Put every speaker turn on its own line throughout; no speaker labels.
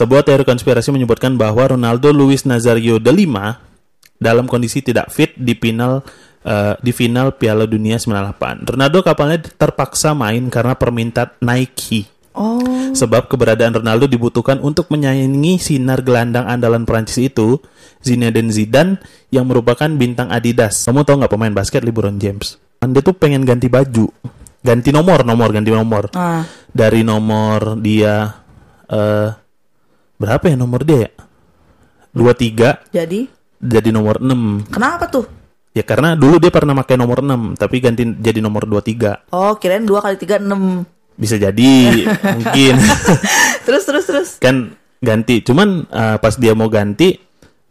Sebuah teori konspirasi menyebutkan bahwa Ronaldo Luis Nazario de Lima dalam kondisi tidak fit di final eh, di final Piala Dunia 98. Ronaldo kapalnya terpaksa main karena permintaan Nike.
Oh,
Sebab keberadaan Ronaldo dibutuhkan untuk menyaingi sinar gelandang andalan Prancis itu, Zinedine Zidane yang merupakan bintang Adidas. Kamu tahu nggak pemain basket LeBron James? Dia tuh pengen ganti baju, ganti nomor, nomor, ganti nomor.
ah,
Dari nomor dia eh berapa ya nomor dia ya? 23
jadi
jadi nomor 6.
kenapa tuh?
Ya karena dulu dia pernah pakai nomor 6, tapi ganti jadi nomor 23.
Oh, kirain dua kali tiga enam.
Bisa jadi mungkin.
Terus terus terus.
kan ganti cuman uh, pas dia mau ganti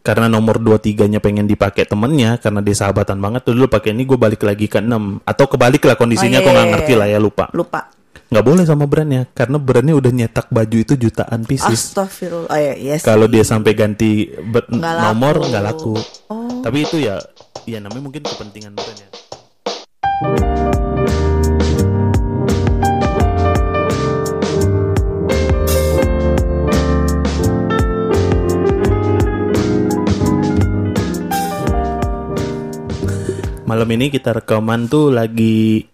karena nomor 23 nya pengen dipakai temennya karena dia sahabatan banget tuh dulu pakai ini gue balik lagi ke 6 atau kebalik lah kondisinya
Oh, iya,
gue nggak
iya,
ngerti
iya.
lah ya lupa
Lupa.
Nggak boleh sama brandnya karena brandnya udah nyetak baju itu jutaan pieces
Astagfirullah. Oh iya, yes.
kalau dia sampai ganti be-
Nggak laku.
nomor nggak laku
Oh.
tapi itu ya ya namanya mungkin kepentingan brand ya malam ini kita rekaman tuh lagi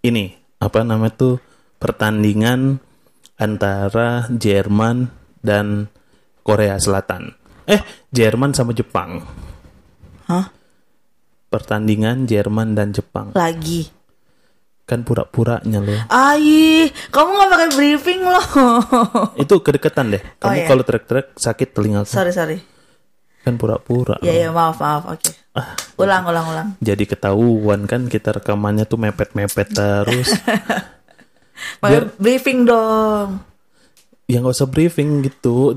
ini apa namanya tuh pertandingan antara Jerman dan Korea Selatan. Eh, Jerman sama Jepang.
Hah?
Pertandingan Jerman dan Jepang.
Lagi.
Kan pura-puranya loh.
Ai, kamu nggak pakai briefing loh.
Itu kedeketan deh.
Oh,
Kamu
iya.
kalau teriak-teriak sakit telinga.
sorry sorry.
Kan pura-pura.
Ya ya maaf maaf. Oke.
Ah.
Ulang ulang ulang.
Jadi ketahuan kan kita rekamannya tuh mepet-mepet terus.
Pakai briefing dong.
ya nggak usah briefing gitu.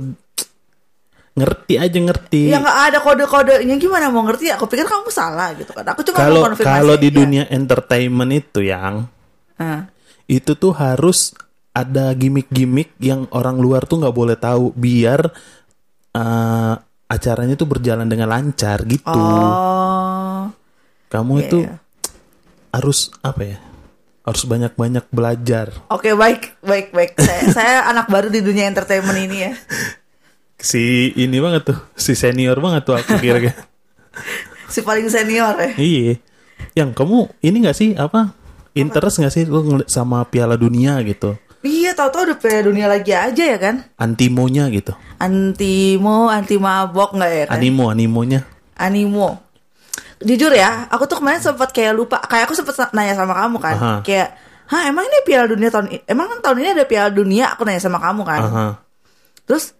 Ngerti aja ngerti.
Ya nggak ada kode-kodenya gimana mau ngerti? Aku pikir kamu salah gitu kan. Aku cuma
Kalau
mau konfirmasi
kalau di
aja.
dunia entertainment itu yang
Ah.
itu tuh harus ada gimmick-gimmick yang orang luar tuh nggak boleh tahu biar eh, acaranya tuh berjalan dengan lancar gitu.
Oh.
Kamu
Iya,
itu
iya.
harus apa ya? Harus banyak-banyak belajar.
Oke baik baik baik. Saya, saya anak baru di dunia entertainment ini ya.
Si ini banget tuh, si senior banget tuh aku kira-kira.
Si paling senior ya.
iya. Yang kamu ini nggak sih apa? Interest nggak sih lu sama Piala Dunia gitu?
Iya tahu-tahu udah Piala dunia lagi aja ya kan.
Antimonya gitu.
Antimo, anti mabok nggak ya kan?
Animo, animonya.
Animo. Jujur ya, aku tuh kemarin sempat kayak lupa. Kayak aku sempat nanya sama kamu kan.
Aha.
Kayak, hah emang ini Piala Dunia tahun ini? Emang kan tahun ini ada Piala Dunia? Aku nanya sama kamu kan.
Aha.
Terus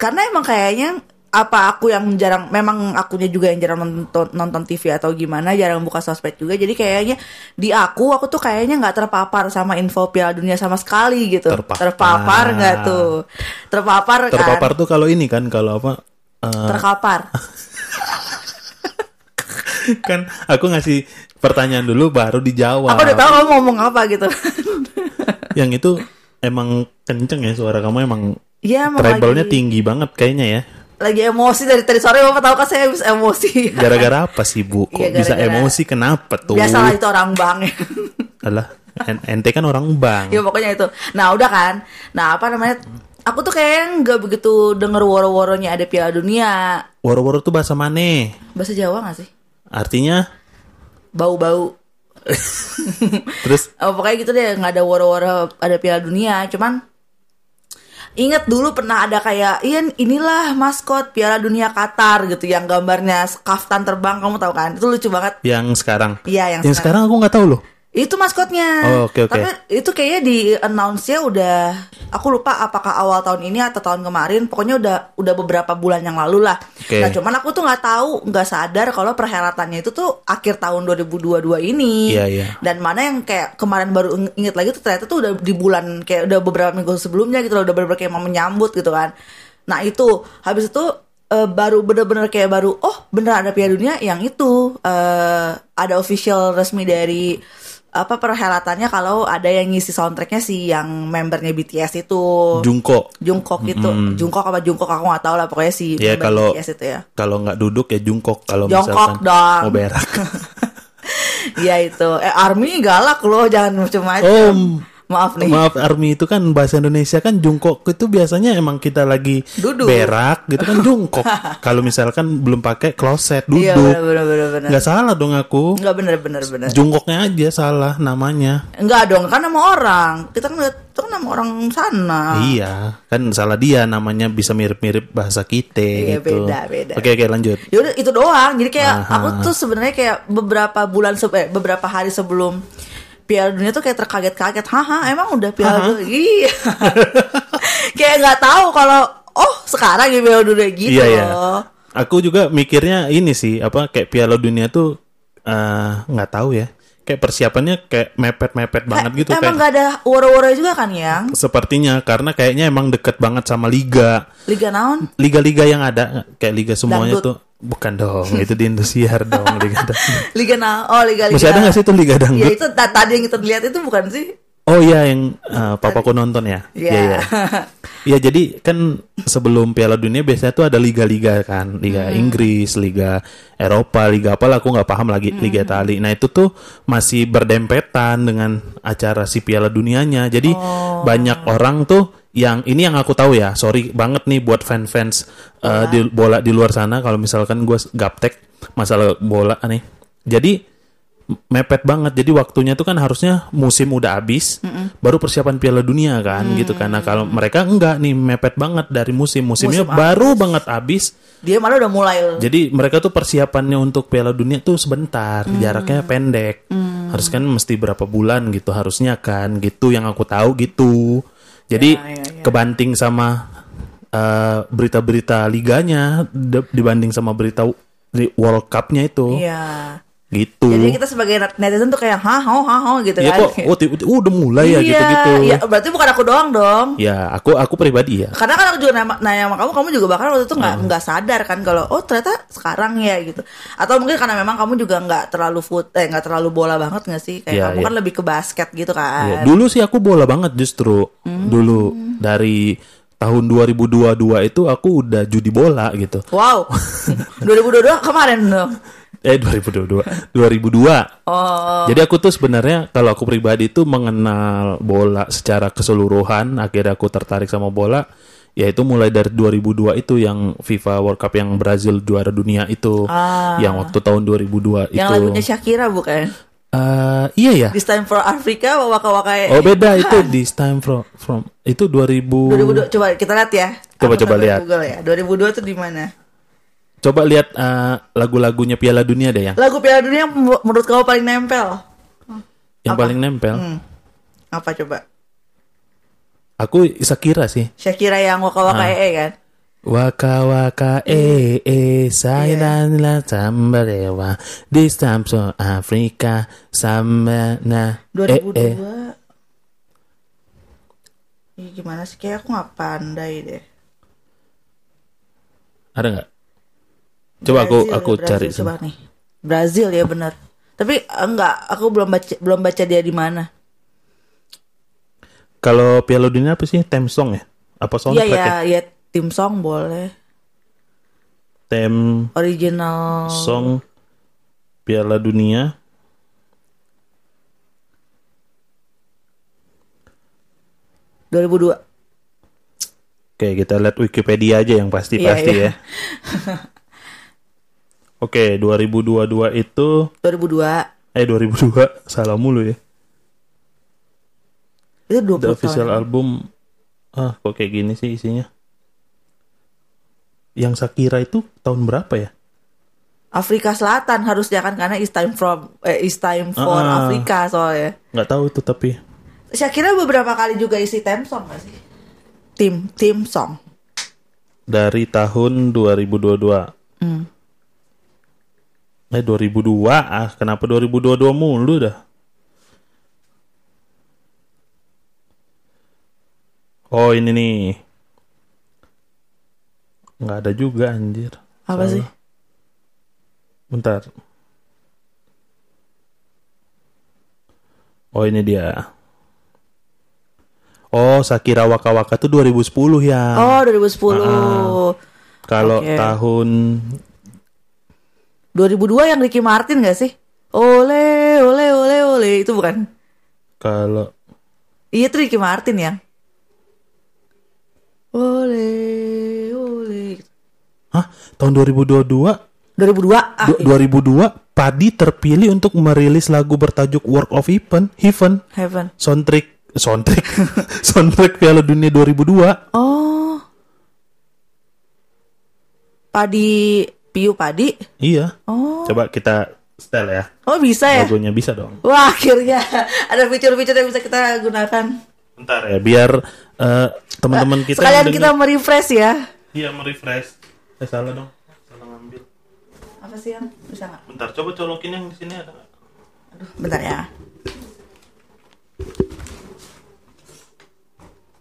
karena emang kayaknya apa aku yang jarang memang akunya juga yang jarang nonton nonton TV atau gimana jarang buka sosmed juga jadi kayaknya di aku aku tuh kayaknya nggak terpapar sama info Piala Dunia sama sekali gitu
Terpapar.
nggak tuh terpapar, kan
Terpapar tuh kalau ini kan kalau apa? eh,
terkapar
kan aku ngasih pertanyaan dulu baru dijawab.
aku udah tahu kamu ngomong apa gitu
Yang itu emang kenceng ya suara kamu emang
Iya emang
treble-nya
lagi,
tinggi banget kayaknya ya.
lagi emosi dari tadi sore bapak tahu kan saya habis emosi
Gara-gara apa sih Bu? Kok
Iya,
bisa
gara-gara-
emosi kenapa tuh?
biasalah itu orang bang
Alah, en- ente kan orang bang.
ya pokoknya itu nah udah kan nah apa namanya aku tuh kayak nggak begitu denger woro-woronya ada Piala Dunia
Woro-woro tuh bahasa mana?
bahasa Jawa gak sih
Artinya?
Bau-bau.
Terus?
Oh, pokoknya gitu deh nggak ada woro-woro ada Piala Dunia. Cuman Ingat dulu pernah ada kayak iya inilah maskot Piala Dunia Qatar gitu yang gambarnya kaftan terbang kamu tahu kan? Itu lucu banget.
Yang sekarang.
iya yang,
Yang sekarang aku nggak tahu loh.
Itu maskotnya.
Oh, oke, oke.
Tapi itu kayaknya di announce-nya udah aku lupa apakah awal tahun ini atau tahun kemarin. Pokoknya udah udah beberapa bulan yang lalu lah.
Oke.
Nah, cuman aku tuh nggak tahu, nggak sadar kalau perhelatannya itu tuh akhir tahun 2022 ini.
Iya, iya.
Dan mana yang kayak kemarin baru ing- inget lagi tuh ternyata tuh udah di bulan kayak udah beberapa minggu sebelumnya gitu loh, udah bener-bener kayak mau menyambut gitu kan. Nah, itu habis itu eh, baru bener-bener kayak baru oh bener ada Piala Dunia yang itu eh, ada official resmi dari apa perhelatannya kalau ada yang ngisi soundtracknya si yang membernya BTS itu
Jungkook.
Jungkook itu Jungkook apa Jungkook aku nggak tahu lah pokoknya si
Ya,
member
kalau-
BTS itu ya
Kalau nggak duduk ya jungkok. Kalau misalkan
dong.
mau berak.
Iya itu eh Army galak loh jangan macam-macam Maaf nih.
Maaf Army itu kan bahasa Indonesia kan jungkok itu biasanya emang kita lagi
Duduk.
berak gitu kan jungkok. Kalau misalkan belum pakai kloset
Iya
duduk.
benar benar benar benar.
Nggak salah dong aku.
Enggak benar benar benar.
Jungkoknya aja salah namanya.
Enggak dong, kan nama orang. Kita kan lihat itu kan nama orang sana.
Iya, kan salah dia namanya bisa mirip-mirip bahasa kita
Iya,
gitu.
beda, beda.
Oke, oke lanjut.
Ya udah itu doang. Jadi kayak
Aha.
aku tuh sebenarnya kayak beberapa bulan se eh, beberapa hari sebelum Piala Dunia tuh kayak terkaget-kaget. Haha, emang udah Piala Dunia? Iya. kayak nggak tahu kalau oh sekarang ya Piala Dunia gitu
iya, iya. Aku juga mikirnya ini sih, apa kayak Piala Dunia tuh eh, nggak tahu ya. Kayak persiapannya kayak mepet-mepet banget gitu
emang
kayak.
nggak ada woro-woro juga kan yang
Sepertinya karena kayaknya emang deket banget sama liga.
Liga naon?
Liga-liga yang ada kayak liga semuanya
Dangdut.
tuh bukan dong, itu di Indosiar dong liga dangdut.
Liga naon? Oh Liga Liga.
Masih ada nggak sih tuh liga
Ya
dangdut?
itu ta- tadi yang kita lihat itu bukan sih?
Oh iya yang eh, papaku nonton ya.
Iya.
Iya iya. Iya jadi kan sebelum Piala Dunia biasanya tuh ada liga-liga kan, Liga
Hmm.
Inggris, Liga Eropa, Liga apa lah aku nggak paham lagi,
Hmm.
Liga Itali. Nah itu tuh masih berdempetan dengan acara si Piala Dunianya. Jadi
Oh.
banyak orang tuh yang ini yang aku tahu ya, sorry banget nih buat fan-fans eh, di bola di luar sana kalau misalkan gue gaptek masalah bola nih. Jadi mepet banget. Jadi waktunya tuh kan harusnya musim udah habis, baru persiapan Piala Dunia kan,
Mm.
gitu kan. Nah kalau mereka enggak nih mepet banget dari musim, musimnya
Musim
baru banget habis.
Dia malah udah mulai.
Jadi mereka tuh persiapannya untuk Piala Dunia tuh sebentar,
Mm.
jaraknya pendek. Harus kan mesti berapa bulan gitu harusnya kan, gitu yang aku tahu gitu. Jadi
Ya, ya, ya.
kebanting sama eh, berita-berita liganya dibanding sama berita di World Cup-nya itu,
Iya.
Gitu.
Jadi kita sebagai netizen tuh kayak hah hah hah hah gitu
Ya
kan.
kok, oh, oh, udah mulai ya
Iya,
gitu-gitu.
Iya, berarti bukan aku doang dong.
Ya, aku aku pribadi ya.
Karena kan aku juga nanya, nanya sama kamu, kamu juga bahkan waktu itu
Hmm.
nggak nggak sadar kan kalau oh ternyata sekarang ya gitu. Atau mungkin karena memang kamu juga nggak terlalu foot, eh nggak terlalu bola banget nggak sih? Kayak
Iya,
kamu
iya.
kan lebih ke basket gitu kan.
Ya, dulu sih aku bola banget justru. Dulu dari tahun 2022 itu aku udah judi bola gitu.
Wow, 2022 kemarin dong.
Eh 2022, 2002.
Oh,
Jadi aku tuh sebenarnya kalau aku pribadi tuh mengenal bola secara keseluruhan, akhirnya aku tertarik sama bola yaitu mulai dari 2002 itu yang FIFA World Cup yang Brazil juara dunia itu. Yang waktu tahun 2002 itu.
yang lagunya Shakira bukan?
Eh, iya ya.
This time for Africa, waka waka.
Oh beda itu this time from from itu 2000
2002 coba kita lihat ya.
Coba,
Aku
coba lihat.
Google ya. 2002 tuh di mana?
Coba lihat eh, lagu-lagunya Piala Dunia deh yang
Lagu Piala Dunia yang menurut kamu paling nempel?
yang paling nempel.
Hmm. Apa coba?
Aku Shakira sih.
Shakira yang waka waka
Ah.
ee kan?
Waka waka eh eh saya la this time so Afrika sama na eh
2002
eh
Ih, gimana sih kayak aku nggak pandai deh
ada nggak? Coba aku
Brazil,
aku
Brazil,
cari
coba nih Brazil ya benar tapi eh, enggak aku belum baca belum baca dia di mana
Kalau Piala Dunia apa sih? Theme song ya? Apa
iya
soundtrack
ya
ya?
ya tim song boleh
Theme
original
song Piala Dunia.
dua 2002
Oke, kita lihat Wikipedia aja yang pasti-pasti
Iya, iya.
ya. Oke, 2022 itu
2002
eh 2002 salah mulu ya.
itu 20
The
tahun
official
yang-
album ah kok kayak gini sih isinya. Yang Shakira itu tahun berapa ya?
Afrika Selatan harusnya kan karena is time from eh, is time for
Ah.
Afrika soalnya
Nggak tahu itu tapi
Shakira beberapa kali juga isi theme song gak sih tim tim song
dari tahun 2022.
Hmm.
Eh 2002 ah kenapa 2022 mulu dah? Oh ini nih. Nggak ada juga anjir.
apa
Salah.
sih
Bentar. Oh ini dia. Oh Shakira Waka Waka tuh 2010 ya.
oh 2010
Kalau
oke.
tahun
2002 yang Ricky Martin gak sih? Ole, ole, ole, ole. Itu bukan?
kalau
Iya itu Ricky Martin ya. Ole, ole.
Hah? Tahun 2022
2002 ah,
du- 2002 Padi terpilih untuk merilis lagu bertajuk Work of Heaven, Heaven
Heaven.
soundtrack soundtrack soundtrack Piala Dunia 2002.
Oh. Padi Piu Padi.
Iya.
Oh.
Coba kita setel ya.
Oh bisa ya?
Logonya bisa dong.
Wah akhirnya ada fitur-fitur yang bisa kita gunakan.
Bentar ya, biar eh, teman-teman kita
Sekalian kita merefresh ya.
Iya merefresh. Eh salah dong. Salah ngambil.
Apa sih yang bisa nggak?
Bentar, coba colokin yang di sini ada. nggak?
Bentar ya.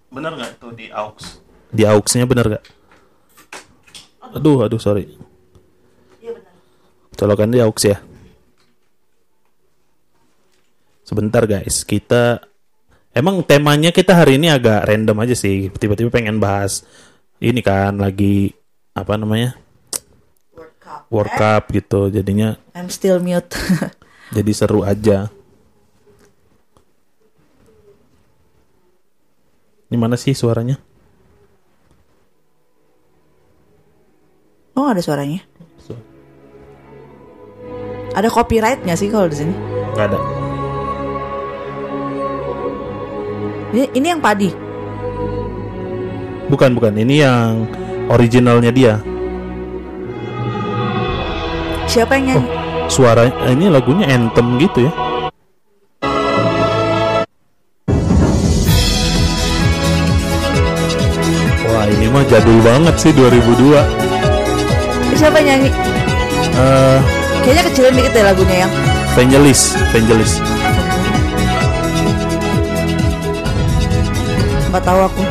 Bener nggak tuh di aux? Di auxnya bener nggak? Aduh, aduh sorry. Colokan di aux ya. Sebentar guys, kita emang temanya kita hari ini agak random aja sih. Tiba-tiba pengen bahas ini kan lagi apa namanya
World Cup.
World Cup gitu. Jadinya
I'm still mute.
jadi seru aja. Ini mana sih suaranya?
oh ada suaranya. Ada copyright nggak sih kalau di sini?
Gak ada.
Ini, ini yang padi.
Bukan bukan. Ini yang originalnya dia.
Siapa yang nyanyi?
Suara eh, ini lagunya anthem gitu ya. Wah ini mah jadul banget sih 2002.
Siapa yang nyanyi?
Eh,
Kayaknya kecilin dikit deh lagunya yang.
Vangelis, Vangelis.
Nggak tahu aku.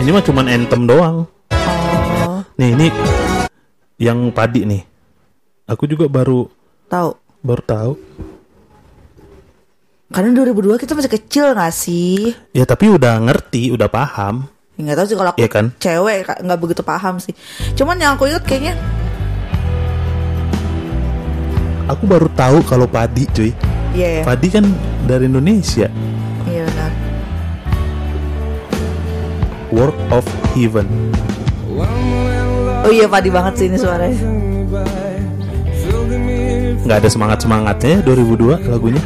Ini mah cuman anthem doang.
Oh,
Nih ini yang padi nih. Aku juga baru
tahu.
baru tahu.
Karena 2002 kita masih kecil nggak sih?
Ya tapi udah ngerti, udah paham.
Ya, Nggak tahu sih kalau aku
Iya kan?
cewek nggak begitu paham sih. Cuman yang aku ingat kayaknya
Aku baru tahu kalau padi cuy.
iya ya.
Padi kan dari Indonesia.
Iya benar.
Work of Heaven.
Oh iya padi banget sih ini suaranya.
Nggak ada semangat semangatnya 2002 lagunya.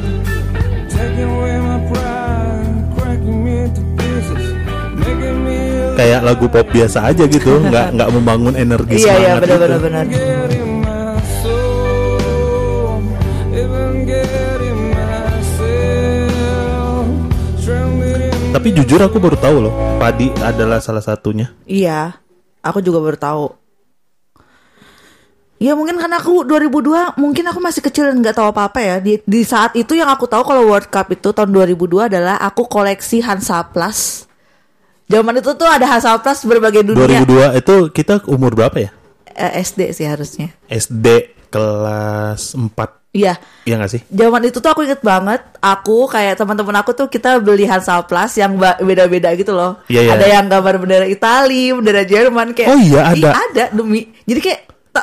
Kayak lagu pop biasa aja gitu, nggak nggak membangun energi
Iya iya
semangat
benar
gitu.
benar benar.
Tapi jujur aku baru tahu loh, padi adalah salah satunya.
Iya, aku juga baru tahu. Ya mungkin karena aku 2002 mungkin aku masih kecil dan nggak tahu apa-apa ya. Di, di saat itu yang aku tahu kalau World Cup itu tahun 2002 adalah aku koleksi Hansaplast. Zaman itu tuh ada Hansaplast berbagai dunia.
2002 itu kita umur berapa ya?
Eh, SD sih harusnya.
SD kelas 4.
Iya.
Iya nggak sih?
Zaman itu tuh aku inget banget, aku kayak teman-teman aku tuh kita beli Hansaplast yang ba- beda-beda gitu loh.
Iya, iya.
Ada yang gambar bendera Italia, bendera Jerman kayak.
Oh iya, ada.
Ih, ada demi. Jadi kayak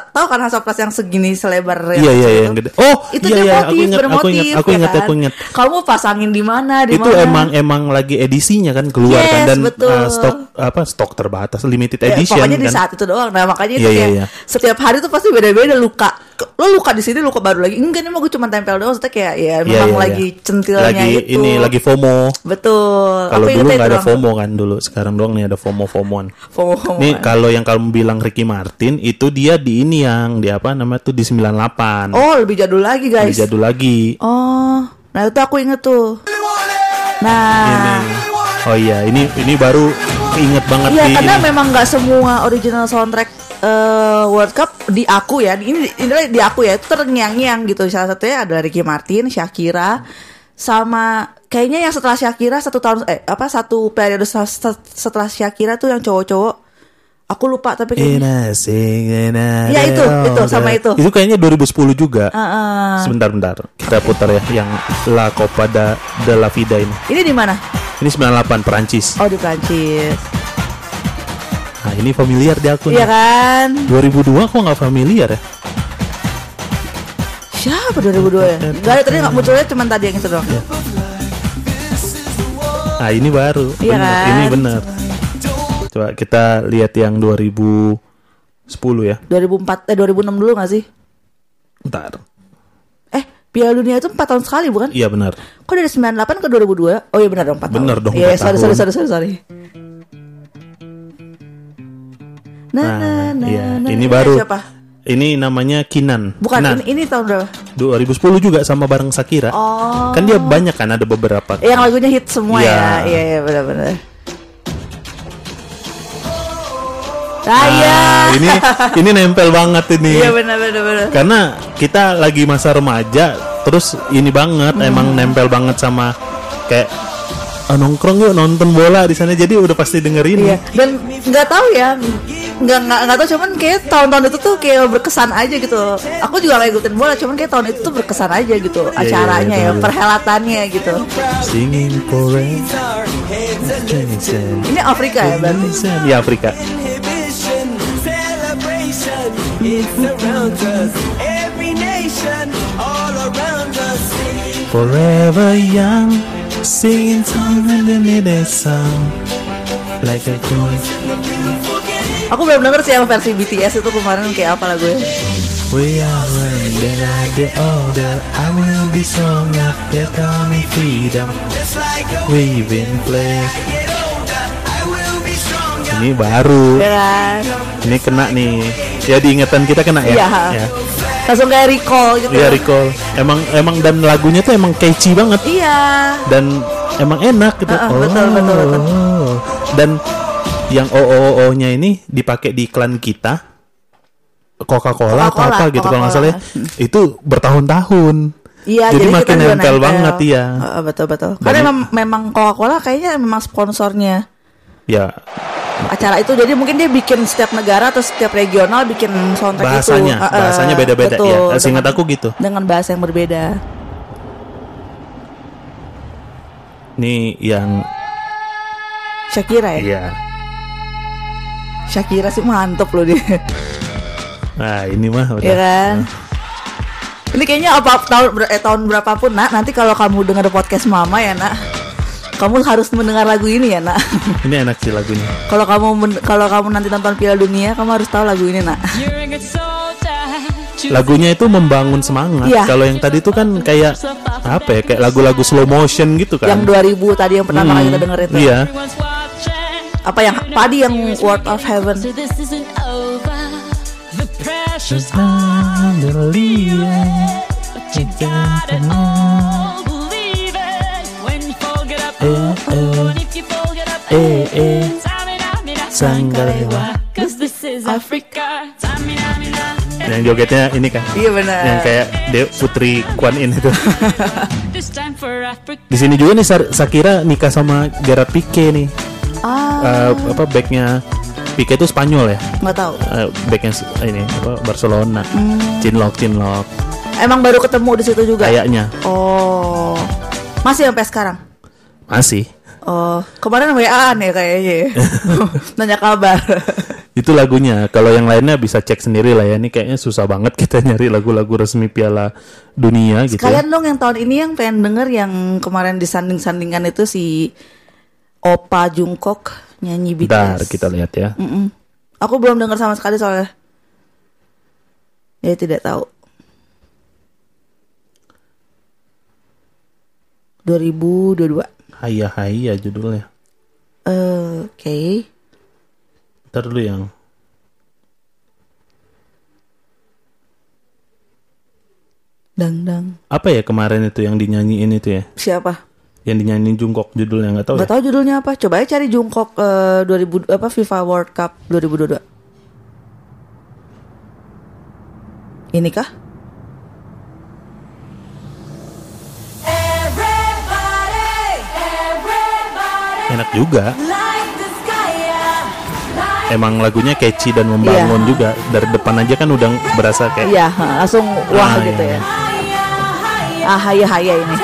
tahu kan Hansaplast yang segini selebar
Iya iya iya,
itu?
yang gede. Oh
itu
iya
dia
iya
motif,
aku ingat aku
bermotif,
ingat aku
ya
ingat
kan?
aku ingat.
Kamu pasangin di mana? Di
itu
mana?
emang emang lagi edisinya kan keluar
Yes,
kan dan
betul.
uh, stok apa stok terbatas limited
Ya,
edition
pokoknya di
kan.
saat itu doang. Nah makanya itu
Iya, iya,
kayak
iya.
setiap hari tuh pasti beda-beda luka. Lo luka di sini, luka baru lagi. Enggak nih mau gue cuma tempel doang. Maksudnya kayak ya
Iya,
memang
iya,
lagi
iya.
centilnya
lagi
itu.
ini lagi FOMO.
Betul.
Kalau
Aku
dulu nggak ada. FOMO kan dulu, sekarang doang nih ada FOMO FOMOan.
FOMO. FOMO.
Nih kalau yang kamu bilang Ricky Martin itu dia di ini yang di apa namanya tuh di 98.
Oh lebih jadul lagi
Lebih
guys.
jadul lagi.
Oh, nah itu aku inget tuh. Nah,
Ini. Oh iya, ini ini baru inget banget
iya
di
karena
ini.
memang nggak semua original soundtrack eh, World Cup di aku ya. Ini ini di aku ya itu terngiang-ngiang gitu. Salah satunya adalah Ricky Martin, Shakira, sama kayaknya yang setelah Shakira satu tahun eh apa satu periode se- se- setelah Shakira tuh yang cowok-cowok. Aku lupa tapi kayaknya.
In a sing, in a
Iya, itu, itu, sama itu.
Itu kayaknya 2010 juga.
Heeh.
Sebentar bentar, kita putar ya yang La Copa da, de la Vida ini.
Ini di mana?
Ini 98 Perancis.
Oh di Prancis.
Nah, ini familiar di aku
Iya kan?
2002 kok nggak familiar ya?
Siapa 2002 ya? Gak ada tadi nggak munculnya cuma tadi yang itu doang.
Iya. Ah ini baru.
Iya
Bener,
kan?
Ini bener. Coba kita lihat yang 2010 ya.
2004 eh 2006 dulu gak sih?
Bentar.
Eh, Piala Dunia itu 4 tahun sekali bukan?
Iya benar.
Kok dari 98 ke 2002? Oh iya benar dong 4 tahun.
Bener dong,
Iya,
empat
sorry, sorry, sorry, sorry, sorry. Nah,
Nah,
nah, nah,
iya.
nah.
Ini baru.
Siapa?
Ini namanya Kinan.
Bukan,
Kinan.
ini, ini tahun berapa?
2010 juga sama bareng Shakira.
Oh.
Kan dia banyak kan ada beberapa.
Yang lagunya hit semua
Iya.
ya. Iya, iya, benar-benar. Ah,
Nah,
iya.
ini ini nempel banget ini.
Iya, benar, benar, benar.
Karena kita lagi masa remaja, terus ini banget
Hmm.
emang nempel banget sama kayak "Ah, nongkrong yuk nonton bola di sana jadi udah pasti dengerin.
Iya, dan nggak tahu ya, nggak nggak nggak tahu cuman kayak tahun-tahun itu tuh kayak berkesan aja gitu. Aku juga nggak ikutin bola, cuman kayak tahun itu tuh berkesan aja gitu acaranya
iya,
ya,
betul.
perhelatannya gitu.
Singing forever.
Ini Afrika ya berarti.
Iya Afrika.
It surrounds us. Every nation, all around us.
Forever young, singing song underneath the sun, like a joy.
Aku belum denger sih yang versi BTS itu kemarin kayak apa lagunya.
We are when then I get older, I will be strong enough to call me freedom.
Just like a
We've been playing.
get older, I will be stronger.
Ini baru,
Ya
ini kena nih. Ya diingatan kita kena ya.
Iya.
Ya.
Langsung kayak recall gitu.
Iya recall. Emang emang dan lagunya tuh emang catchy banget
Iya.
dan emang enak gitu.
Heeh, betul, betul, betul.
Dan yang OOO-nya ini dipakai di iklan kita Coca-Cola atau
Coca-Cola,
apa gitu kalau nggak salah ya. Itu bertahun-tahun.
Iya,
jadi,
jadi,
makin
juga
nempel, banget ya.
Heeh, betul betul. Karena memang, memang Coca-Cola kayaknya memang sponsornya
Ya
acara itu. Jadi mungkin dia bikin setiap negara atau setiap regional bikin soundtrack
bahasanya,
itu. Heeh,
bahasanya beda-beda ya. Seingat aku gitu.
dengan bahasa yang berbeda.
Nih yang
Shakira ya.
iya.
Shakira sih mantep loh dia.
Nah, ini mah udah.
ya kan? Ini kayaknya apa tahun ber- eh, tahun berapapun nak nanti kalau kamu dengar podcast mama ya nak kamu harus mendengar lagu ini ya nak
Ini enak sih lagunya.
kalau kamu kalau kamu nanti nonton Piala Dunia kamu harus tahu lagu ini nak
Lagunya itu membangun semangat.
Iya.
Kalau yang tadi itu kan kayak apa ya? Kayak lagu-lagu slow motion gitu kan.
yang 2000 tadi yang pertama kali kita denger itu
Iya.
apa yang Padi yang World of Heaven
oh, oh.
Eh, eh. Sanggalewa.
Cause this is Africa.
Yang jogetnya ini kan.
iya benar
Yang kayak De Putri Kwan In itu.
This time for Africa.
Di sini juga nih Shakira nikah sama Gerard Pique nih.
ah
Eh, apa backnya Pique itu Spanyol ya.
nggak tahu
Eh, backnya ini apa Barcelona.
Hmm.
Cinlok Cinlok
emang baru ketemu di situ juga
kayaknya
oh masih sampai sekarang
masih.
oh kemarin WA ya kayaknya ya. nanya kabar
Itu lagunya. Kalau yang lainnya bisa cek sendiri lah ya. Ini kayaknya susah banget kita nyari lagu-lagu resmi Piala Dunia gitu. ya.
Kalian dong yang tahun ini yang pengen denger yang kemarin disanding-sandingkan itu si Opa Jungkook nyanyi BTS.
Bentar kita lihat ya.
Mm-mm. Aku belum dengar sama sekali soalnya. Ya tidak tahu. 2022.
Haya Haya judulnya.
Eh, Oke.
Ntar dulu yang
Dang dang.
apa ya kemarin itu yang dinyanyiin itu ya?
Siapa?
Yang dinyanyiin Jungkook judulnya nggak tahu
Gak
ya?
tahu judulnya apa. Coba aja cari Jungkook eh, 2000 apa FIFA World Cup 2022. Ini kah?
Enak juga. Emang lagunya catchy dan membangun
Iya.
juga. Dari depan aja kan udah berasa kayak
Iya, ha, langsung wah
Ah,
gitu
iya.
ya. Ah, haya haya ini.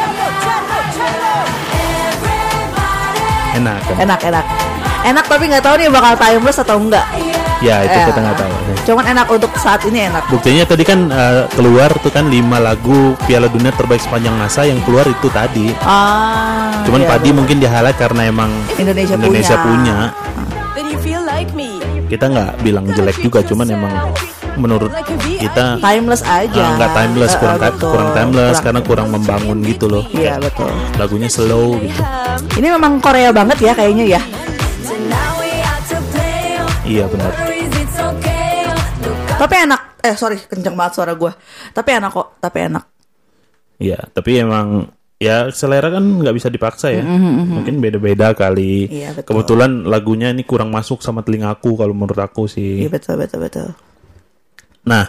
enak kan.
Enak enak. Enak tapi nggak tahu nih bakal timeless atau enggak.
Ya itu
Eh,
kita nggak tahu.
Cuman enak untuk saat ini enak.
Buktinya tadi kan eh, keluar tuh kan lima lagu Piala Dunia terbaik sepanjang masa yang keluar itu tadi.
Ah.
Cuman
iya,
Padi mungkin di highlight karena emang
Indonesia,
Indonesia punya.
Then you feel like me.
Kita nggak bilang jelek juga, cuman emang menurut kita
timeless aja.
ah, nggak timeless,
Eh,
kurang
eh, betul.
kurang timeless
Kurang-
karena kurang membangun gitu loh.
Iya betul.
Lagunya slow gitu.
Ini memang Korea banget ya kayaknya ya.
Iya benar.
Tapi enak. Eh sorry kenceng banget suara gue. Tapi enak kok. Tapi enak.
Iya, tapi emang ya selera kan nggak bisa dipaksa ya. Mungkin beda-beda kali.
Iya, betul.
Kebetulan lagunya ini kurang masuk sama telingaku kalau menurut aku sih.
Iya betul betul betul.
Nah,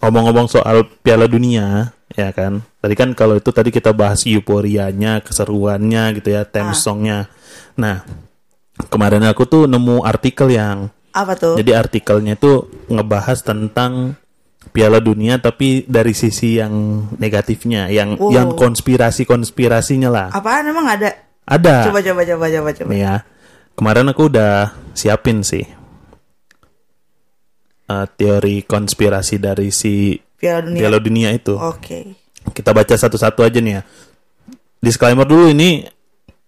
ngomong-ngomong soal Piala Dunia, ya kan. Tadi kan kalau itu tadi kita bahas euforianya, keseruannya gitu ya, theme songnya. Nah, kemarin aku tuh nemu artikel yang
Apa tuh?
jadi artikelnya itu ngebahas tentang Piala Dunia tapi dari sisi yang negatifnya, yang
Wow.
yang konspirasi-konspirasinya lah.
Apaan emang ada?
Ada.
Coba coba coba coba coba.
Ya. Kemarin aku udah siapin sih. eh, teori konspirasi dari si
Piala dunia.
Piala Dunia itu.
Oke.
Kita baca satu-satu aja nih ya. Disclaimer dulu ini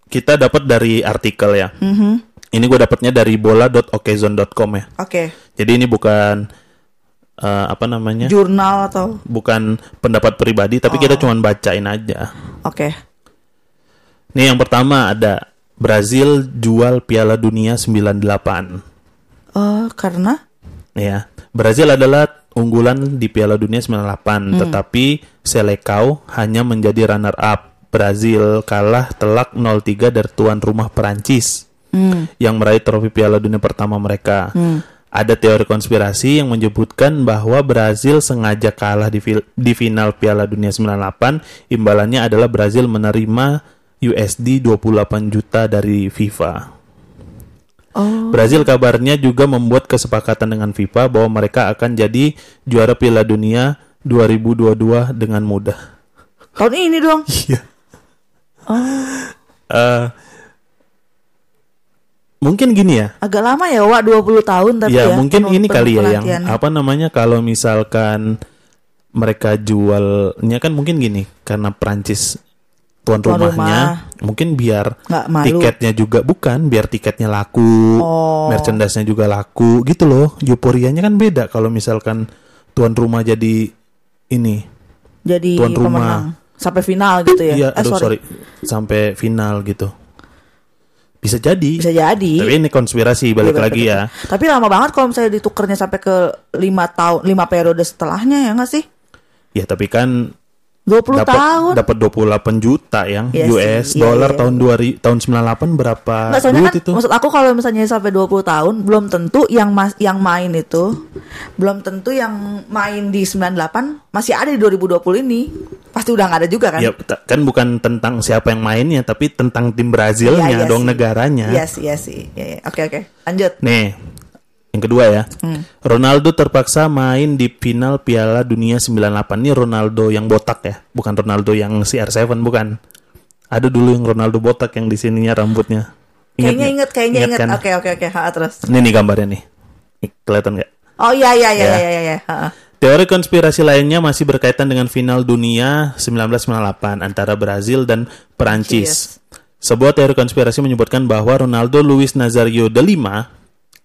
kita dapat dari artikel ya.
Mhm.
Ini gue dapatnya dari bola.okezone.com ya.
Oke.
Jadi ini bukan eh, apa namanya?
Jurnal atau
Bukan pendapat pribadi, tapi kita cuman bacain aja.
Oke.
Nih yang pertama ada Brazil jual Piala Dunia 98.
Oh, karena
Ya, Brazil adalah unggulan di Piala Dunia 98, tetapi Selecao hanya menjadi runner up. Brazil kalah telak 0-3 dari tuan rumah Perancis yang meraih trofi Piala Dunia pertama mereka. Ada teori konspirasi yang menyebutkan bahwa Brazil sengaja kalah di, di final Piala Dunia 98. Imbalannya adalah Brazil menerima USD 28 juta dari FIFA.
oh
Brazil kabarnya juga membuat kesepakatan dengan FIFA bahwa mereka akan jadi juara Piala Dunia 2022 dengan mudah.
tahun ini dong.
Iya. Eh, mungkin gini ya.
Agak lama ya, Wak, 20 tahun tapi
ya,
ya.
mungkin ini kali ya yang apa namanya kalau misalkan mereka jualnya kan mungkin gini karena Prancis tuan, rumahnya mungkin biar tiketnya juga bukan biar tiketnya laku
Oh.
merchandise-nya juga laku gitu loh euforianya kan beda kalau misalkan tuan rumah jadi ini
Jadi
tuan rumah.
pemenang sampai final gitu ya.
iya
Eh,
aduh sorry. sampai final gitu bisa jadi
Bisa jadi.
tapi ini konspirasi balik
Iya,
lagi
betul,
ya.
Tapi lama banget kalau misalnya ditukernya sampai ke lima tahun, lima periode setelahnya ya nggak sih?
ya tapi kan
20
dapat
tahun.
dapat 28 juta yang
Iya
US
iya,
dolar
iya.
tahun 2000 tahun 98 berapa
Nggak, soalnya
duit
kan
itu
maksud aku kalau misalnya sampai 20 tahun belum tentu yang mas yang main itu belum tentu yang main di 98 masih ada di 2020 ini. Pasti udah nggak ada juga kan?
ya kan bukan tentang siapa yang mainnya tapi tentang tim Brazilnya
Iya, iya
dong
sih.
negaranya
Iya sih, iya sih. Iya, iya. Oke, oke. Lanjut.
nih yang kedua ya
Hmm.
Ronaldo terpaksa main di final Piala Dunia 98 ini Ronaldo yang botak ya bukan Ronaldo yang CR7 bukan ada dulu yang Ronaldo botak yang di sininya rambutnya
Kayaknya
nggak?
inget, kayaknya inget.
kan?
Oke, oke, oke. Ha, terus.
ini nih gambarnya nih kelihatan nggak
Oh iya iya iya
Ya.
iya iya ha.
Teori konspirasi lainnya masih berkaitan dengan final dunia 1998 antara Brazil dan Perancis. Sebuah teori konspirasi menyebutkan bahwa Ronaldo Luis Nazario de Lima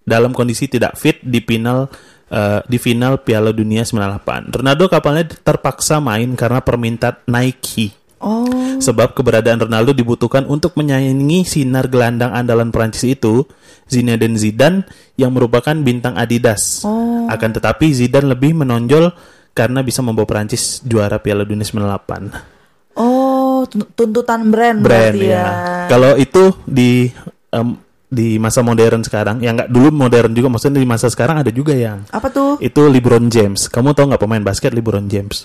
dalam kondisi tidak fit di final eh, di final Piala Dunia 98. Ronaldo kapalnya terpaksa main karena permintaan Nike.
Oh.
Sebab keberadaan Ronaldo dibutuhkan untuk menyaingi sinar gelandang andalan Prancis itu, Zinedine Zidane yang merupakan bintang Adidas. Akan tetapi Zidane lebih menonjol karena bisa membawa Prancis juara Piala Dunia 98.
Oh, tun- tuntutan brand,
Brand
berarti
ya.
ya.
Kalau itu di em, di masa modern sekarang, ya nggak dulu modern juga, maksudnya di masa sekarang ada juga yang
Apa tuh?
itu LeBron James. Kamu tahu nggak pemain basket LeBron James?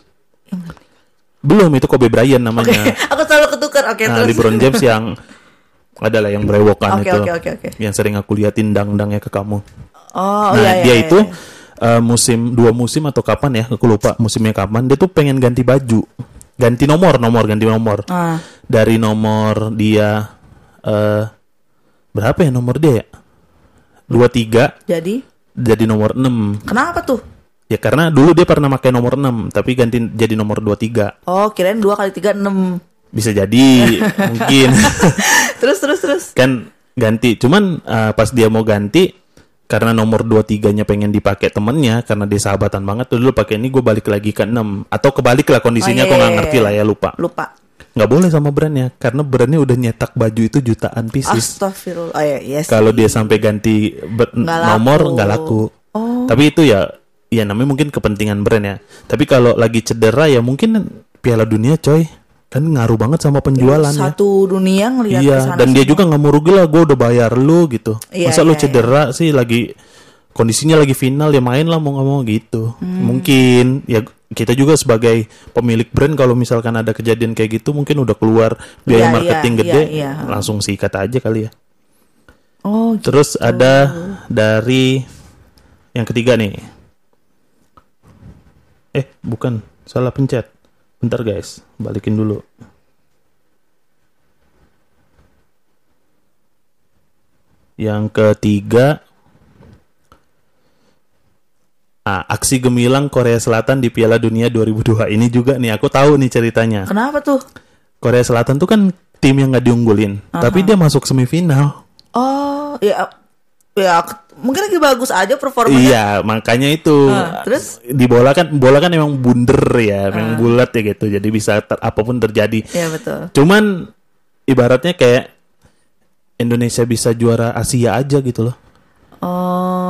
Belum itu Kobe Bryant namanya.
aku selalu ketukar. Oke,
Nah,
terus.
LeBron James yang adalah yang brewokan
Oke,
itu.
oke, oke, oke.
Yang sering aku liatin dang-dangnya ke kamu.
Oh,
nah,
iya, iya,
dia
iya,
itu eh, musim dua musim atau kapan ya? Aku lupa musimnya kapan. Dia tuh pengen ganti baju, ganti nomor, nomor ganti nomor.
Ah.
Dari nomor dia eh berapa ya nomor dia ya? 23
Jadi
jadi nomor 6.
Kenapa tuh?
Ya karena dulu dia pernah pakai nomor 6, tapi ganti jadi nomor 23.
Oh, kirain 2 kali 3 6.
Bisa jadi mungkin
Terus terus terus.
kan ganti. Cuman uh, pas dia mau ganti karena nomor 23-nya pengen dipakai temennya karena dia sahabatan banget tuh dulu pakai ini gue balik lagi ke 6 atau kebalik lah kondisinya
Oh, iya,
gue nggak
iya,
ngerti
iya.
lah ya lupa
Lupa.
Nggak boleh sama brandnya karena brandnya udah nyetak baju itu jutaan pieces
Astagfirullah. Oh iya, yes.
kalau dia sampai ganti ber-
Nggak
nomor nggak laku
Oh.
tapi itu ya ya namanya mungkin kepentingan brand ya tapi kalau lagi cedera ya mungkin Piala Dunia coy kan ngaruh banget sama penjualannya
Satu dunia ngelihat
iya dan dia
semua.
juga nggak mau rugi lah gue udah bayar lu gitu
Iya,
masa lu
iya,
cedera sih lagi kondisinya lagi final ya main lah mau nggak mau gitu
Hmm.
mungkin ya kita juga sebagai pemilik brand kalau misalkan ada kejadian kayak gitu mungkin udah keluar biaya
Iya,
marketing
iya,
gede
iya, iya.
langsung sikat aja kali ya
Oh, gitu.
Terus ada dari yang ketiga nih. Eh, bukan, salah pencet. Bentar guys, balikin dulu. Yang ketiga Ah, aksi gemilang Korea Selatan di Piala Dunia 2002 ini juga nih aku tahu nih ceritanya.
Kenapa tuh?
Korea Selatan tuh kan tim yang nggak diunggulin, tapi dia masuk semifinal.
Oh, ya ya mungkin lagi bagus aja performanya.
Iya, makanya itu.
Ah, terus?
di bola kan bola kan emang bunder ya, emang bulat ya gitu. Jadi bisa ter- apa pun terjadi.
Iya, betul.
Cuman ibaratnya kayak Indonesia bisa juara Asia aja gitu loh.
Oh.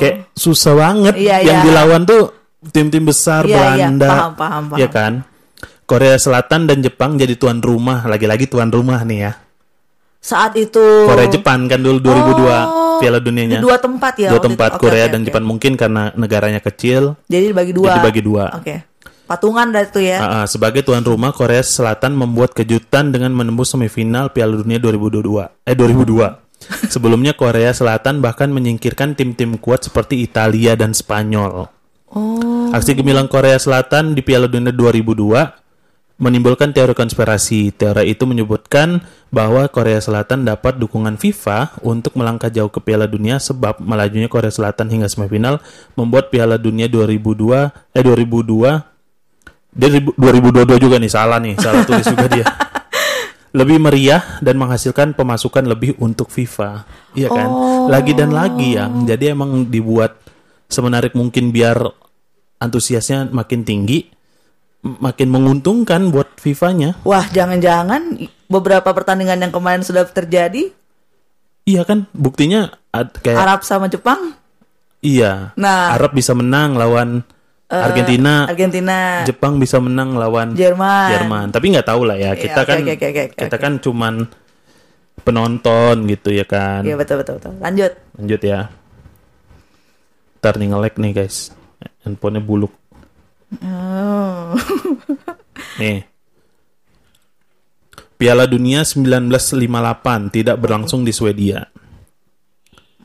Kayak susah banget
Iya,
yang
iya.
dilawan tuh tim-tim besar
Iya, iya,
Belanda.
paham, paham, paham.
Ya kan? Korea Selatan dan Jepang jadi tuan rumah, lagi-lagi tuan rumah nih ya.
Saat itu
Korea Jepang kan dulu 2002
Oh,
Piala Dunianya.
dua tempat ya
Dua tempat
itu.
Korea
oke,
dan
oke.
Jepang mungkin karena negaranya kecil.
Jadi dibagi dua.
Jadi dibagi dua.
Oke. Patungan dari itu ya.
Ah, ah, sebagai tuan rumah Korea Selatan membuat kejutan dengan menembus semifinal Piala Dunia 2022. Eh 2002. Sebelumnya Korea Selatan bahkan menyingkirkan tim-tim kuat seperti Italia dan Spanyol.
Oh.
Aksi gemilang Korea Selatan di Piala Dunia 2002 menimbulkan teori konspirasi. Teori itu menyebutkan bahwa Korea Selatan dapat dukungan FIFA untuk melangkah jauh ke Piala Dunia sebab melajunya Korea Selatan hingga semifinal membuat Piala Dunia 2002 eh 2002 dia 2022 juga nih salah nih, salah tulis juga dia. Lebih meriah dan menghasilkan pemasukan lebih untuk FIFA. Iya kan? Lagi dan lagi ya. Jadi emang dibuat semenarik mungkin biar antusiasnya makin tinggi, makin menguntungkan buat FIFA-nya.
Wah, jangan-jangan beberapa pertandingan yang kemarin sudah terjadi
Iya kan? Buktinya ad- kayak
Arab sama Jepang.
iya.
Nah.
Arab bisa menang lawan Argentina.
Argentina.
Jepang bisa menang lawan
Jerman.
Jerman. Tapi nggak tahu lah ya.
Iya,
Kita
oke,
kan
oke, oke, oke,
kita kan cuman penonton gitu ya kan.
Iya betul betul betul. Lanjut.
Lanjut ya. Ntar nih nge-lag nih guys. Handphonenya buluk.
Oh.
Nih. Piala Dunia 1958 tidak berlangsung di Swedia.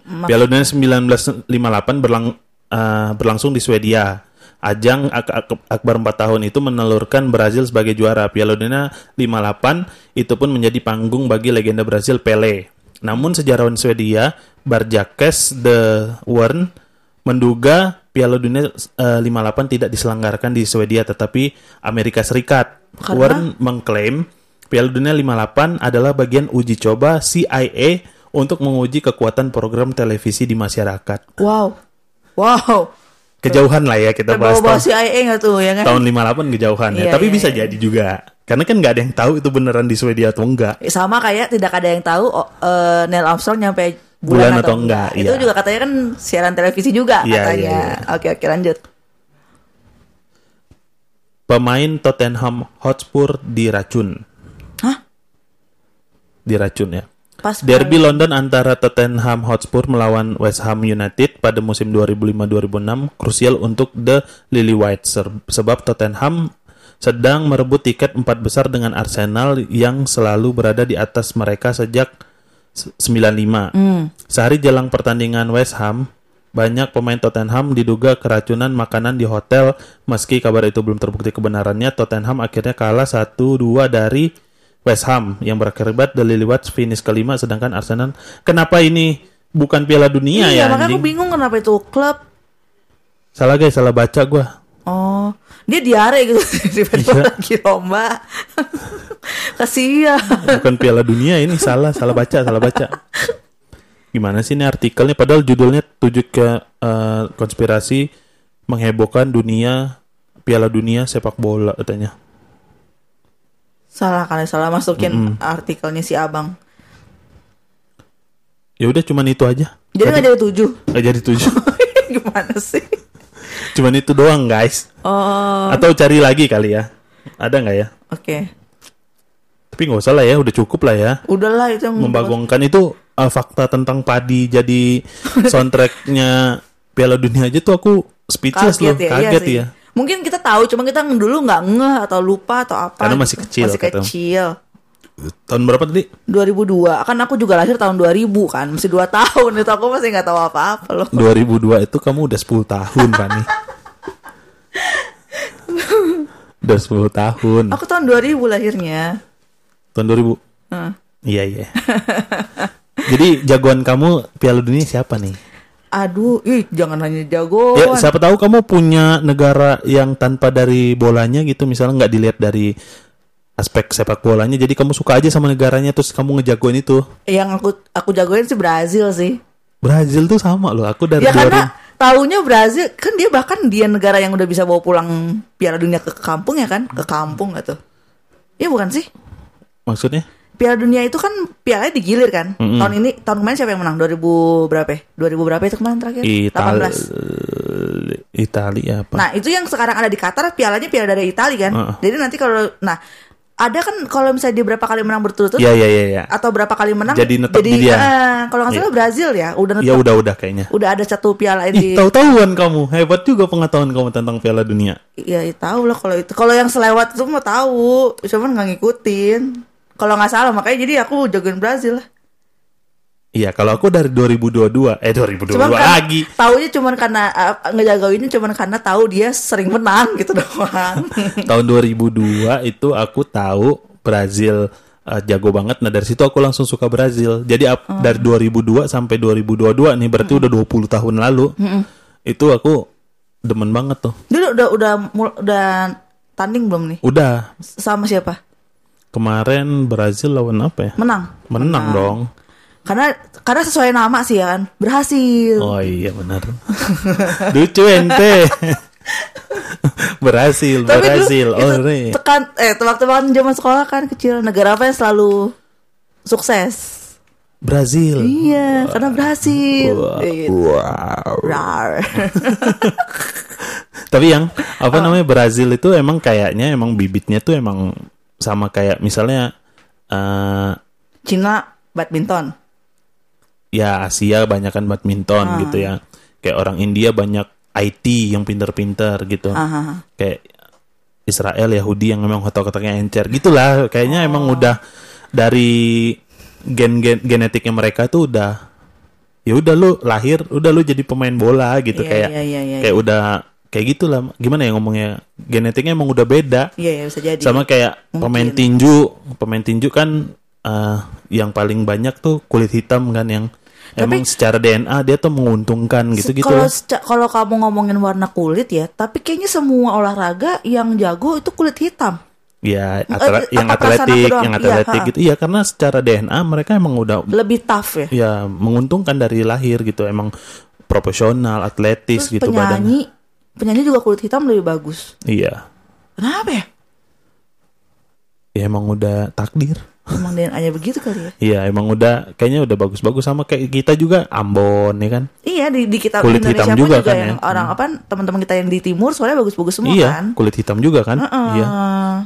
Piala Dunia 1958 berlang, eh, berlangsung di Swedia. Ajang Ak- Ak- Akbar 4 tahun itu menelurkan Brazil sebagai juara. Piala Dunia 58 itu pun menjadi panggung bagi legenda Brazil Pele. Namun sejarawan Swedia Barjakes de Wern menduga Piala Dunia eh, 58 tidak diselenggarakan di Swedia tetapi Amerika Serikat.
Karena?
Wern mengklaim Piala Dunia 58 adalah bagian uji coba CIA untuk menguji kekuatan program televisi di masyarakat.
Wow. Wow.
Kejauhan lah ya kita bahas
Bawa-bawa
tahun,
CIA nggak tuh ya kan?
tahun 58 kejauhan ya.
Iya,
Tapi
iya,
bisa
iya.
jadi juga. Karena kan nggak ada yang tahu itu beneran di Swedia atau enggak.
Sama kayak tidak ada yang tahu oh, eh, Neil Armstrong nyampe
Bulan
bulan,
atau enggak,
Itu
iya.
juga katanya kan siaran televisi juga
Iya,
katanya.
iya,
Oke oke lanjut.
Pemain Tottenham Hotspur diracun.
Hah?
Diracun ya.
Pas
Derby London antara Tottenham Hotspur melawan West Ham United pada musim 2005-2006 krusial untuk The Lily White sebab Tottenham sedang merebut tiket empat besar dengan Arsenal yang selalu berada di atas mereka sejak s- 95. Sehari jelang pertandingan West Ham, banyak pemain Tottenham diduga keracunan makanan di hotel. Meski kabar itu belum terbukti kebenarannya, Tottenham akhirnya kalah 1-2 dari West Ham yang berakibat Lily Whites finish kelima sedangkan Arsenal kenapa ini bukan Piala Dunia
iya,
ya
makanya aku bingung kenapa itu klub.
Salah guys, salah baca gua.
Oh, dia diare gitu tiba-tiba
Iya.
lagi lomba. Kasihan.
Bukan Piala Dunia ini salah, salah baca, salah baca. Gimana sih ini artikelnya? Padahal judulnya tujuh ke eh, konspirasi menghebohkan dunia Piala Dunia sepak bola katanya.
Salah kali salah masukin artikelnya si Abang.
Ya udah cuman itu aja.
Jadi nggak jadi tujuh.
Nggak jadi tujuh.
Gimana sih?
cuman itu doang guys.
Oh,
Atau cari lagi kali ya. Ada nggak ya?
oke.
Tapi nggak usah lah ya, udah cukup lah ya.
Udahlah itu yang
Membagongkan itu eh, fakta tentang padi jadi soundtracknya Piala Dunia aja tuh aku speechless loh,
kaget ya, iya
kaget
sih. Mungkin kita tahu, cuma kita dulu nggak ngeh atau lupa atau apa.
Karena masih kecil,
Masih
kata.
kecil.
Tahun berapa tadi?
2002 kan aku juga lahir tahun 2000 kan masih 2 tahun itu aku masih nggak tahu apa-apa loh
2002 itu kamu udah 10 tahun Fani. udah 10 tahun.
aku tahun 2000 lahirnya
Tahun 2000.
Heeh.
Iya, iya. Jadi jagoan kamu Piala Dunia siapa nih?
Aduh ih jangan hanya jagoan.
Ya, siapa tahu kamu punya negara yang tanpa dari bolanya gitu, misalnya nggak dilihat dari aspek sepak bolanya, jadi kamu suka aja sama negaranya, terus kamu ngejagoin itu.
yang aku aku jagoin sih Brazil sih.
Brazil tuh sama loh, aku dari
ya
2000
karena taunya Brazil kan dia bahkan dia negara yang udah bisa bawa pulang Piala Dunia ke kampung ya kan? Ke kampung gitu Iya bukan sih?
Maksudnya
Piala Dunia itu kan pialanya digilir kan
Mm-mm.
tahun ini tahun kemarin siapa yang menang 2000 berapa ya? 2000 berapa itu kemarin terakhir
Itali
18
Italia apa?
Nah itu yang sekarang ada di Qatar pialanya piala dari Italia kan.
Heeh.
Jadi nanti kalau nah ada kan kalau misalnya dia berapa kali menang berturut-turut
Iya iya iya iya.
atau berapa kali menang
Jadi netep di dia.
eh, kalau nggak salah
Iya.
Brazil ya udah
Ya
netep,
udah udah kayaknya.
udah ada satu piala
Ih,
di
tahu-tahuan kamu. Hebat juga pengetahuan kamu tentang Piala Dunia.
ya, ya tahu lah kalau itu kalau yang selewat itu mah tahu cuman nggak ngikutin kalau nggak salah makanya jadi aku jagoin Brazil lah
Iya, kalau aku dari 2022, eh 2022
cuman kan,
lagi.
taunya cuman karena uh, ngejagoinnya cuman karena tahu dia sering menang gitu doang
Tahun 2002 itu aku tahu Brazil eh, jago banget. Nah, dari situ aku langsung suka Brazil. Jadi
Oh.
dari 2002 sampai 2022 nih berarti udah 20 tahun lalu. Itu aku demen banget tuh.
dia udah udah udah tanding belum nih
Udah
sama siapa
kemarin Brazil lawan apa ya?
menang
Menang dong.
karena karena sesuai nama sih ya kan berhasil
Oh iya benar. Lucu ente. Berhasil,
tapi dulu
berhasil.
itu
Oh, re.
tekan eh tebak-tebakan zaman sekolah kan kecil negara apa yang selalu sukses
Brazil.
iya karena berhasil Gitu.
Wow.
Rar.
Tapi yang
Oh.
apa namanya Brazil itu emang kayaknya emang bibitnya tuh emang sama kayak misalnya eh
Cina badminton
ya Asia banyakan badminton
Ah.
gitu ya. Kayak orang India banyak IT yang pinter-pinter gitu.
Aha.
Kayak Israel Yahudi yang memang otak-otaknya encer gitulah. Kayaknya
Oh.
emang udah dari gen-gen genetiknya mereka tuh udah ya udah lu lahir udah lu jadi pemain bola gitu
Iya,
kayak
iya, iya, iya,
kayak udah kayak gitulah gimana ya ngomongnya? Genetiknya emang udah beda.
Iya ya bisa jadi.
Sama kayak pemain
Mungkin.
tinju. Pemain tinju kan eh, yang paling banyak tuh kulit hitam kan yang emang secara DNA dia tuh menguntungkan gitu gitu
kalau kalau kamu ngomongin warna kulit ya tapi kayaknya semua olahraga yang jago itu kulit hitam.
Ya
Eh,
atle- yang
apa perasaan
atletik yang
Iya,
atletik
ha.
gitu. Iya karena secara DNA mereka emang udah
lebih tough ya?
Ya menguntungkan dari lahir gitu. Emang profesional atletis
terus
gitu badannya
penyanyi juga kulit hitam lebih bagus.
Iya.
Kenapa ya?
Ya emang udah takdir.
Emang DNA-nya begitu kali ya?
Iya emang udah kayaknya udah bagus-bagus sama kayak kita juga Ambon ya kan?
Iya di, di kita
Kulit
Indonesia
hitam
pun
juga
juga,
kan
yang
ya?
orang apa teman-teman kita yang di timur soalnya bagus-bagus semua
iya
kan.
kulit hitam juga kan?
Heeh.
iya.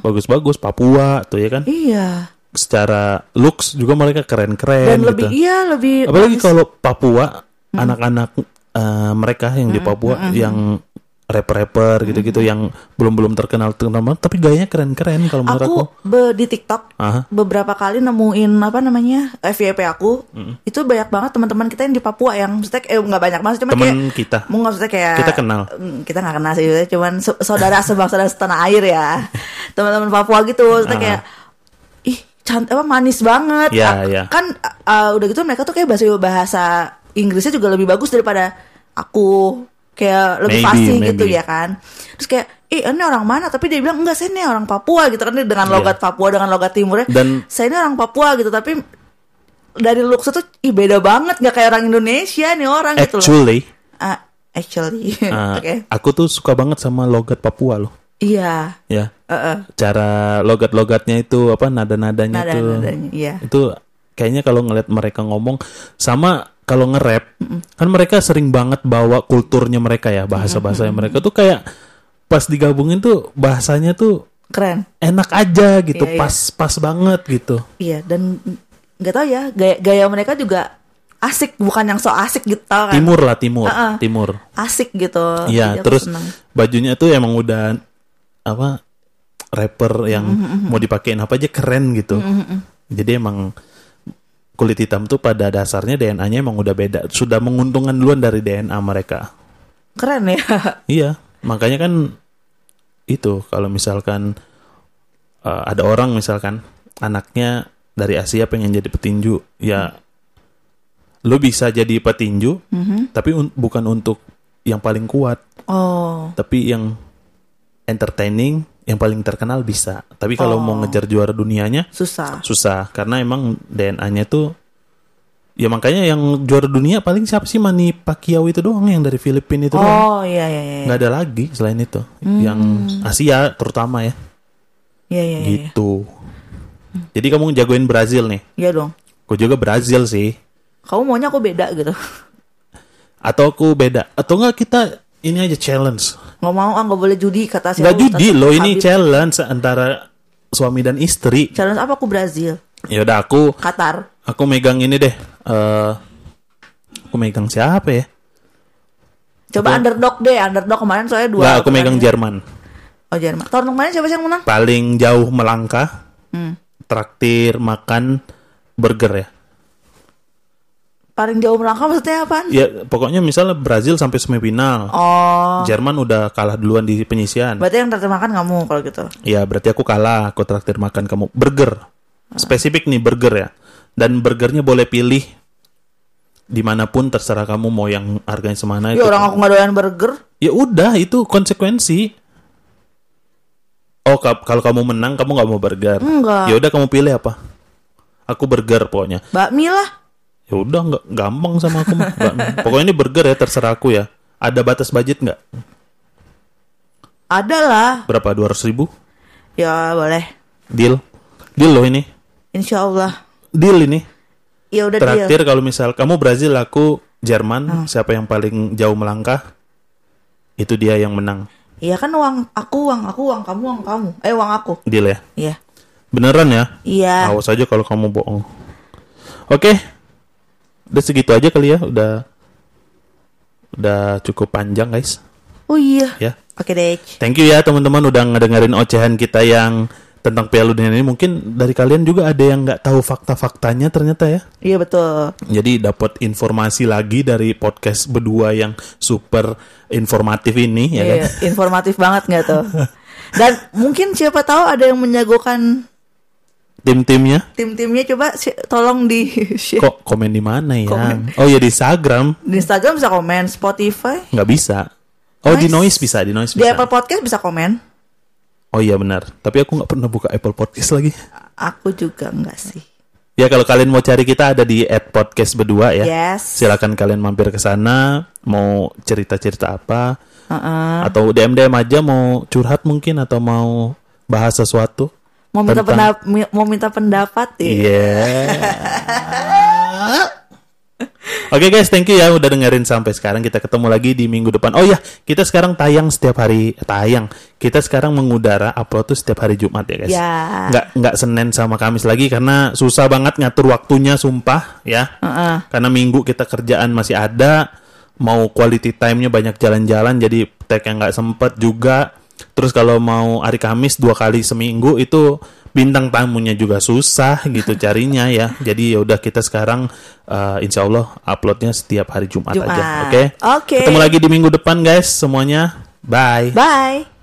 Bagus-bagus Papua tuh ya kan?
Iya.
secara looks juga mereka keren-keren
Dan
gitu.
lebih iya lebih
apalagi
bagus.
kalau Papua anak-anak eh, mereka yang di Papua yang rapper-rapper gitu-gitu yang belum-belum terkenal terkenal tapi gayanya keren-keren kalau menurut
aku
aku
be- di TikTok
Aha.
beberapa kali nemuin apa namanya FYP aku itu banyak banget teman-teman kita yang di Papua yang maksudnya eh nggak banyak banget cuma kayak
kita
mau maksudnya kayak
Kita kenal.
Mm, kita nggak kenal sih cuman sa- saudara sebangsa dan setanah air ya teman-teman Papua gitu maksudnya
Ah.
kayak ih cantik apa manis banget
Iya,
Ah,
iya.
kan ah, udah gitu mereka tuh kayak bahasa bahasa Inggrisnya juga lebih bagus daripada aku kayak lebih
Maybe,
fasih
maybe.
gitu ya kan terus kayak eh ini orang mana tapi dia bilang enggak saya ini orang Papua gitu kan Dia dengan
Iya.
logat Papua dengan logat timurnya
Dan-
saya ini orang Papua gitu tapi dari looks itu ih beda banget nggak kayak orang Indonesia nih orang gitu loh
Actually,
Ah, actually
uh,
oke
aku tuh suka banget sama logat Papua loh.
iya
Ya,
Heeh.
cara logat-logatnya itu apa nada-nadanya
nada
tuh.
nadanya iya
Itu kayaknya kalau ngeliat mereka ngomong sama kalau nge-rap kan mereka sering banget bawa kulturnya mereka ya bahasa-bahasanya mereka tuh kayak pas digabungin tuh bahasanya tuh
keren
enak aja gitu
Iya, iya.
pas pas banget gitu
Iya dan nggak tahu ya gaya, gaya mereka juga asik bukan yang so asik gitu tau kan
timur lah timur
Uh-uh.
timur
asik gitu
Iya, terus
seneng.
bajunya tuh emang udah apa rapper yang
Mm-hmm,
mau dipakein apa aja keren gitu. Jadi emang kulit hitam tuh pada dasarnya DNA-nya emang udah beda, sudah menguntungkan duluan dari DNA mereka.
keren ya.
Iya, makanya kan itu kalau misalkan uh, ada orang misalkan anaknya dari Asia pengen jadi petinju, ya lu bisa jadi petinju, tapi un- bukan untuk yang paling kuat.
Oh.
Tapi yang entertaining yang paling terkenal bisa. Tapi kalau
Oh.
mau ngejar juara dunianya
susah.
susah. Karena emang DNA-nya tuh ya makanya yang juara dunia paling siapa sih? Manny Pacquiao itu doang yang dari Filipina itu doang.
Oh iya iya iya.
Nggak ada lagi selain itu. Yang Asia terutama ya.
Iya iya iya
gitu. Jadi kamu jagoin Brazil nih?
Iya dong.
Aku juga Brazil sih.
Kamu maunya aku beda gitu.
Atau aku beda? Atau enggak kita ini aja challenge
nggak mau ah nggak boleh judi kata si
nggak judi loh ini challenge antara suami dan istri
challenge apa aku Brazil
ya udah aku
Qatar
Aku megang ini deh. eh aku megang siapa ya?
coba underdog deh underdog kemarin soalnya dua
Nggak, aku megang. Jerman.
oh Jerman tahun kemarin siapa sih yang menang
Paling jauh melangkah.
Hmm.
Traktir makan burger ya.
Paling jauh melangkah maksudnya apaan
Ya pokoknya misalnya Brazil sampai semifinal.
oh
Jerman udah kalah duluan di penyisian.
berarti yang terjemahkan kamu kalau gitu
Ya berarti aku kalah. Aku traktir makan kamu burger. Spesifik nih burger ya. Dan burgernya boleh pilih di mana pun terserah kamu mau yang harganya semana
ya orang aku nggak doyan burger
Ya udah itu konsekuensi. Oh ka- kalau kamu menang kamu nggak mau burger.
Enggak.
Ya udah kamu pilih apa? Aku burger pokoknya.
bakmi lah
Ya udah nggak gampang sama aku. mah. Pokoknya ini burger ya terserah aku ya. Ada batas budget nggak?
ada lah
Berapa? 200 ribu?
ya boleh
Deal? Deal loh ini.
Insya Allah
Deal ini.
ya udah
Terakhir kalau misal kamu Brazil aku Jerman, siapa yang paling jauh melangkah? Itu dia yang menang.
Iya kan uang aku uang aku uang kamu uang kamu eh uang aku
Deal ya.
iya
Beneran ya?
iya
Awas aja kalau kamu bohong. Oke. Udah segitu aja kali ya. Udah udah cukup panjang, guys.
oh iya
Ya.
oke deh
Thank you ya teman-teman udah ngedengerin ocehan kita yang tentang Piala Dunia ini. Mungkin dari kalian juga ada yang nggak tahu fakta-faktanya ternyata ya.
iya betul
Jadi dapat informasi lagi dari podcast berdua yang super informatif ini ya kan.
Iya, informatif banget nggak tuh dan mungkin siapa tahu ada yang menjagokan
Tim-timnya
tim-timnya coba si- tolong di share.
kok komen di mana ya?
Komen.
Oh ya di Instagram
di Instagram bisa komen Spotify
nggak bisa. Oh di
Nice.
noise bisa, di noise
di
bisa.
Apple Podcast bisa komen
Oh iya benar. Tapi aku nggak pernah buka Apple Podcast lagi.
aku juga enggak sih
Ya kalau kalian mau cari kita ada di at podcast berdua ya.
yes
Silakan kalian mampir ke sana. Mau cerita-cerita apa?
Heeh.
Atau DM DM aja mau curhat mungkin atau mau bahas sesuatu.
Mau minta pendap- mau minta pendapat ya
Iya. Oke guys, thank you ya udah dengerin sampai sekarang. Kita ketemu lagi di minggu depan. Oh ya, kita sekarang tayang setiap hari tayang. Kita sekarang mengudara upload tuh setiap hari Jumat ya guys.
Ya.
Nggak nggak Senin sama Kamis lagi karena susah banget ngatur waktunya sumpah ya.
Heeh.
Karena minggu kita kerjaan masih ada, mau quality time-nya banyak jalan-jalan jadi tag yang nggak sempet juga. Terus kalau mau hari Kamis dua kali seminggu itu bintang tamunya juga susah gitu carinya ya. Jadi ya udah kita sekarang eh, insya Allah uploadnya setiap hari Jumat,
Jumat.
aja. Oke.
Oke.
Ketemu lagi di minggu depan guys semuanya. Bye.
bye